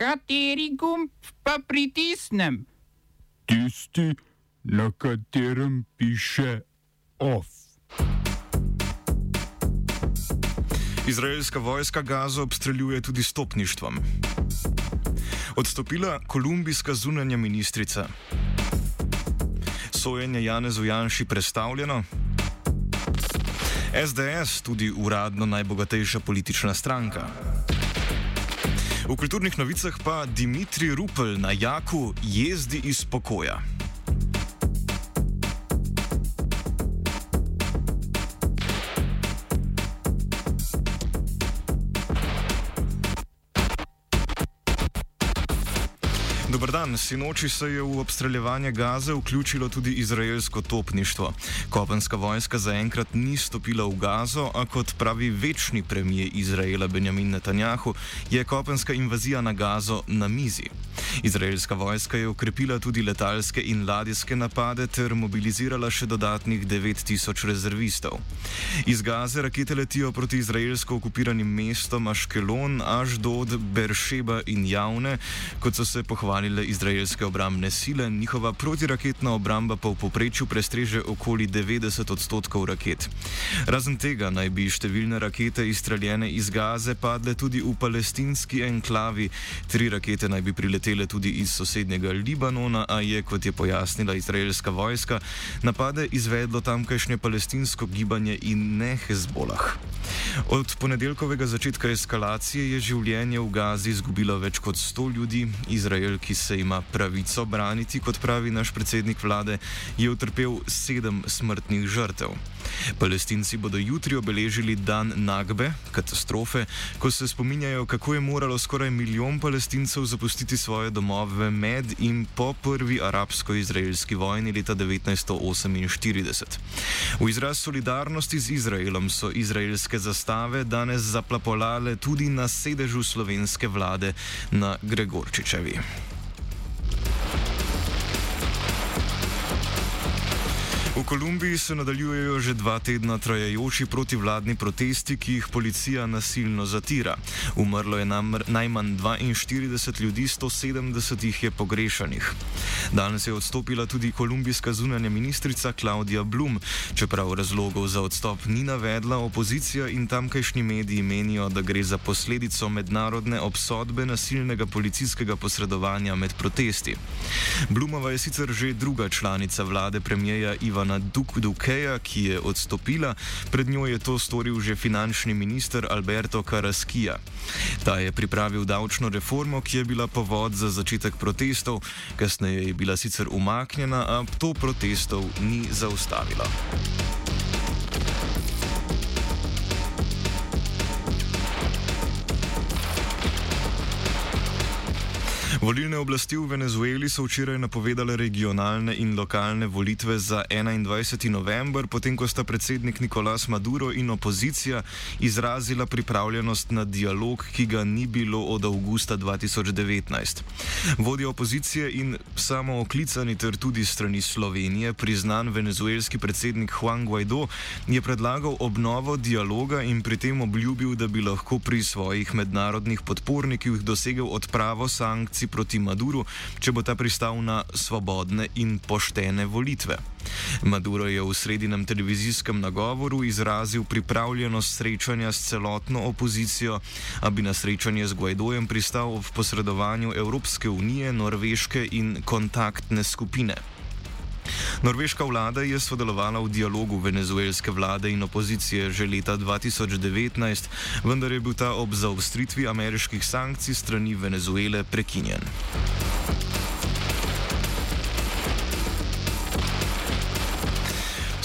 Kateri gumb pa pritisnem? Tisti, na katerem piše OF. Izraelska vojska Gazo obstreljuje tudi stopništvom. Odstopila kolumbijska zunanja ministrica. Sojenje Janezu Janši predstavljeno. SDS tudi uradno najbogatejša politična stranka. V kulturnih novicah pa Dimitri Rupel na Jaku jezdi iz pokoja. Dobr dan, sinoči se je v obstreljevanje Gaze vključilo tudi izraelsko topništvo. Kopenska vojska zaenkrat ni stopila v Gazo, a kot pravi večni premijer Izraela Benjamin Netanjahu, je kopenska invazija na Gazo na mizi. Izraelska vojska je ukrepila tudi letalske in ladijske napade ter mobilizirala še dodatnih 9000 rezervistov. Iz Gaze rakete letijo proti izraelsko okupiranim mestom Aškelon, Aždod, Beršeba in Javne, kot so se pohvalile izraelske obrambne sile, njihova protiraketna obramba pa v poprečju prestreže okoli 90 odstotkov raket. Razen tega naj bi številne rakete izstreljene iz Gaze padle tudi v palestinski enklavi, tri rakete naj bi priletele tudi iz sosednjega Libanona, a je, kot je pojasnila izraelska vojska, napade izvedlo tamkajšnje palestinsko gibanje in ne Hezbolah. Od ponedeljkovega začetka eskalacije je življenje v Gazi izgubilo več kot 100 ljudi. Izrael, ki se ima pravico braniti, kot pravi naš predsednik vlade, je utrpel sedem smrtnih žrtev. Palestinci bodo jutri obeležili dan Nagbe, katastrofe, ko se spominjajo, kako je moralo skoraj milijon palestincev zapustiti svoje domove med in po prvi arabsko-izraelski vojni leta 1948. V izraz solidarnosti z Izraelom so izraelske zastave danes zaplapolale tudi na sedežu slovenske vlade na Gregorčičevi. V Kolumbiji se nadaljujejo že dva tedna trajajoči protivladni protesti, ki jih policija nasilno zatira. Umrlo je namr, najmanj 42 ljudi, 170 jih je pogrešanih. Danes je odstopila tudi kolumbijska zunanja ministrica Klaudija Blum. Čeprav razlogov za odstop ni navedla, opozicija in tamkajšnji mediji menijo, da gre za posledico mednarodne obsodbe nasilnega policijskega posredovanja med protesti. Blumova je sicer že druga članica vlade premijeja Ivana. Ivana Dukeja, ki je odstopila, pred njo je to storil že finančni minister Alberto Caraskija. Ta je pripravil davčno reformo, ki je bila povod za začetek protestov, kasneje je bila sicer umaknjena, a to protestov ni zaustavilo. Volilne oblasti v Venezueli so včeraj napovedale regionalne in lokalne volitve za 21. november, potem ko sta predsednik Nicolás Maduro in opozicija izrazila pripravljenost na dialog, ki ga ni bilo od avgusta 2019. Vodja opozicije in samo oklicani ter tudi strani Slovenije, priznan venezuelski predsednik Juan Guaido, je predlagal obnovo dialoga in pri tem obljubil, da bi lahko pri svojih mednarodnih podpornikih dosegel odpravo sankcij proti Maduru, če bo ta pristal na svobodne in poštene volitve. Maduro je v sredinem televizijskem nagovoru izrazil pripravljenost srečanja s celotno opozicijo, a bi na srečanje z Guaidojem pristal v posredovanju Evropske unije, Norveške in kontaktne skupine. Norveška vlada je sodelovala v dialogu venezuelske vlade in opozicije že leta 2019, vendar je bil ta ob zaostritvi ameriških sankcij strani Venezuele prekinjen.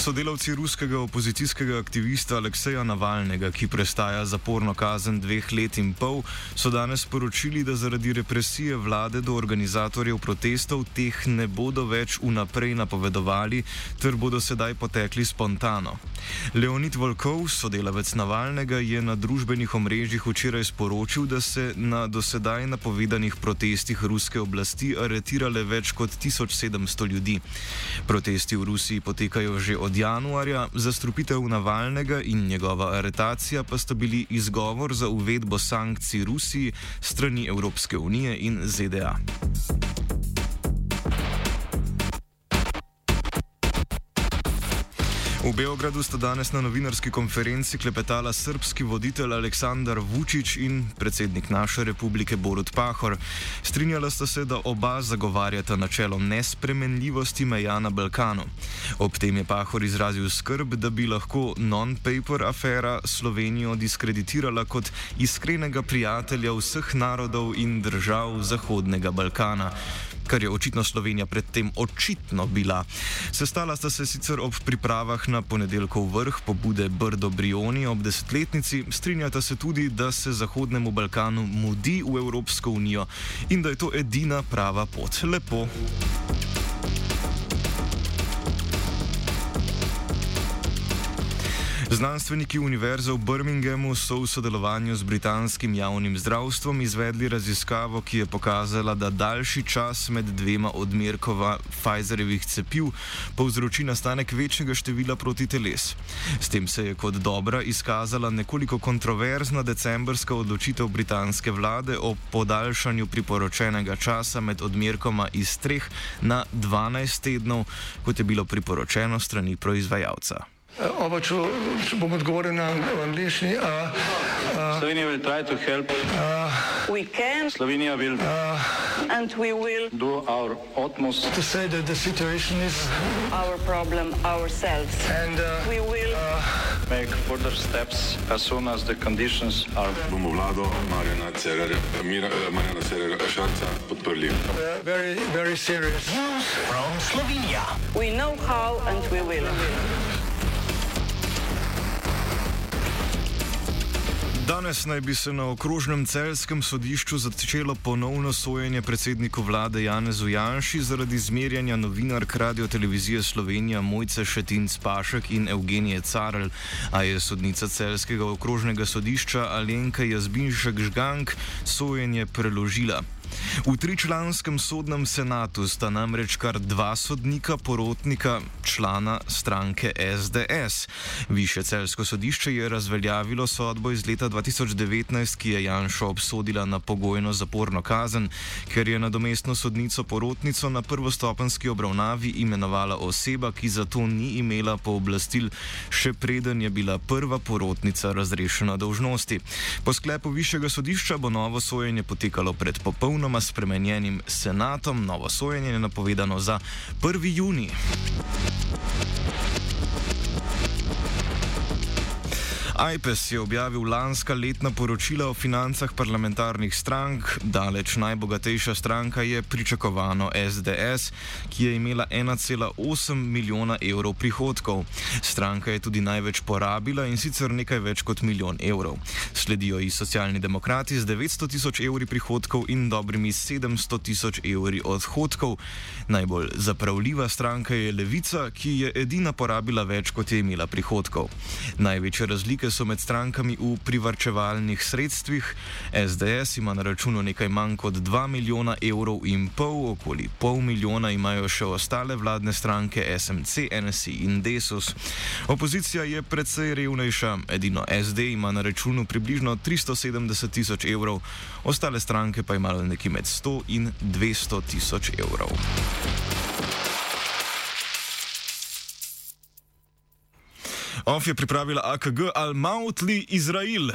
Sodelavci ruskega opozicijskega aktivista Alekseja Navalnega, ki prestaja zaporno kazen dveh let in pol, so danes poročili, da zaradi represije vlade do organizatorjev protestov teh ne bodo več vnaprej napovedovali, ter bodo sedaj potekli spontano. Leonid Volkov, sodelavec Navalnega, je na družbenih omrežjih včeraj sporočil, da se na dosedaj napovedanih protestih ruske oblasti aretirale več kot 1700 ljudi. Protesti v Rusiji potekajo že od od januarja, zastrupitev Navalnega in njegova aretacija pa sta bili izgovor za uvedbo sankcij Rusiji strani Evropske unije in ZDA. V Beogradu sta danes na novinarski konferenci klepetala srpski voditelj Aleksandar Vučić in predsednik naše republike Borut Pahor. Strinjala sta se, da oba zagovarjata načelo nespremenljivosti meja na Balkanu. Ob tem je Pahor izrazil skrb, da bi lahko non-paper afera Slovenijo diskreditirala kot iskrenega prijatelja vseh narodov in držav Zahodnega Balkana kar je očitno Slovenija predtem očitno bila. Sestala sta se sicer ob pripravah na ponedeljkov vrh pobude Brdo Brioni ob desetletnici, strinjata se tudi, da se Zahodnemu Balkanu mudi v Evropsko unijo in da je to edina prava pot. Lepo. Znanstveniki Univerze v Birminghamu so v sodelovanju z britanskim javnim zdravstvom izvedli raziskavo, ki je pokazala, da daljši čas med dvema odmerkova Pfizerjevih cepiv povzroči nastanek večjega števila protiteles. S tem se je kot dobra izkazala nekoliko kontroverzna decembrska odločitev britanske vlade o podaljšanju priporočenega časa med odmerkoma iz 3 na 12 tednov, kot je bilo priporočeno strani proizvajalca. Oba, če, če bom odgovoril na angliški. Slovenija will try to help. We can Slovenija will and we will do our utmost To say that the situation is our problem ourselves. and uh, We will make further steps as soon as the conditions are. bomo vlado Marjana Cererja, Mira, eh, Marjana Cererja Šarca podprli. uh, very, very serious. we know how and we will. Danes naj bi se na okrožnem celskem sodišču začelo ponovno sojenje predsedniku vlade Janezu Janši zaradi zmerjanja novinark Radio Televizije Slovenija Mojce Šetinc Pašek in Evgenije Carl, a je sodnica celskega okrožnega sodišča Alenka Jazbinšek Žgank sojenje preložila. V tričlanskem sodnem senatu sta namreč kar dva sodnika, porotnika, člana stranke SDS. Više celsko sodišče je razveljavilo sodbo iz leta 2019, ki je Janšo obsodila na pogojno zaporno kazen, ker je nadomestno sodnico porotnico na prvostopenski obravnavi imenovala oseba, ki za to ni imela pooblastil, še preden je bila prva porotnica razrešena dolžnosti. Po sklepu višjega sodišča bo novo sojenje potekalo pred popolnoma spremenjenim senatom. Novo sojenje je napovedano za 1. juni. IPES je objavil lanska letna poročila o financah parlamentarnih strank. Daleč najbogatejša stranka je pričakovano SDS, ki je imela 1,8 milijona evrov prihodkov. Stranka je tudi največ porabila in sicer nekaj več kot milijon evrov. Sledijo ji socialni demokrati z 900 tisoč evri prihodkov in dobrimi 700 tisoč evri odhodkov. Najbolj zapravljiva stranka je Levica, ki je edina porabila več, kot je imela prihodkov. Največje razlike so med strankami v privrčevalnih sredstvih. SDS ima na računu nekaj manj kot 2 milijona evrov in pol, okoli pol milijona imajo še ostale vladne stranke SMC, NSI in Desus. Opozicija je predvsej revnejša, edino SD ima na računu približno 370 tisoč evrov, ostale stranke pa imajo nekje med 100 in 200 tisoč evrov. OF je pripravila AKG Al-Mautli Izrael.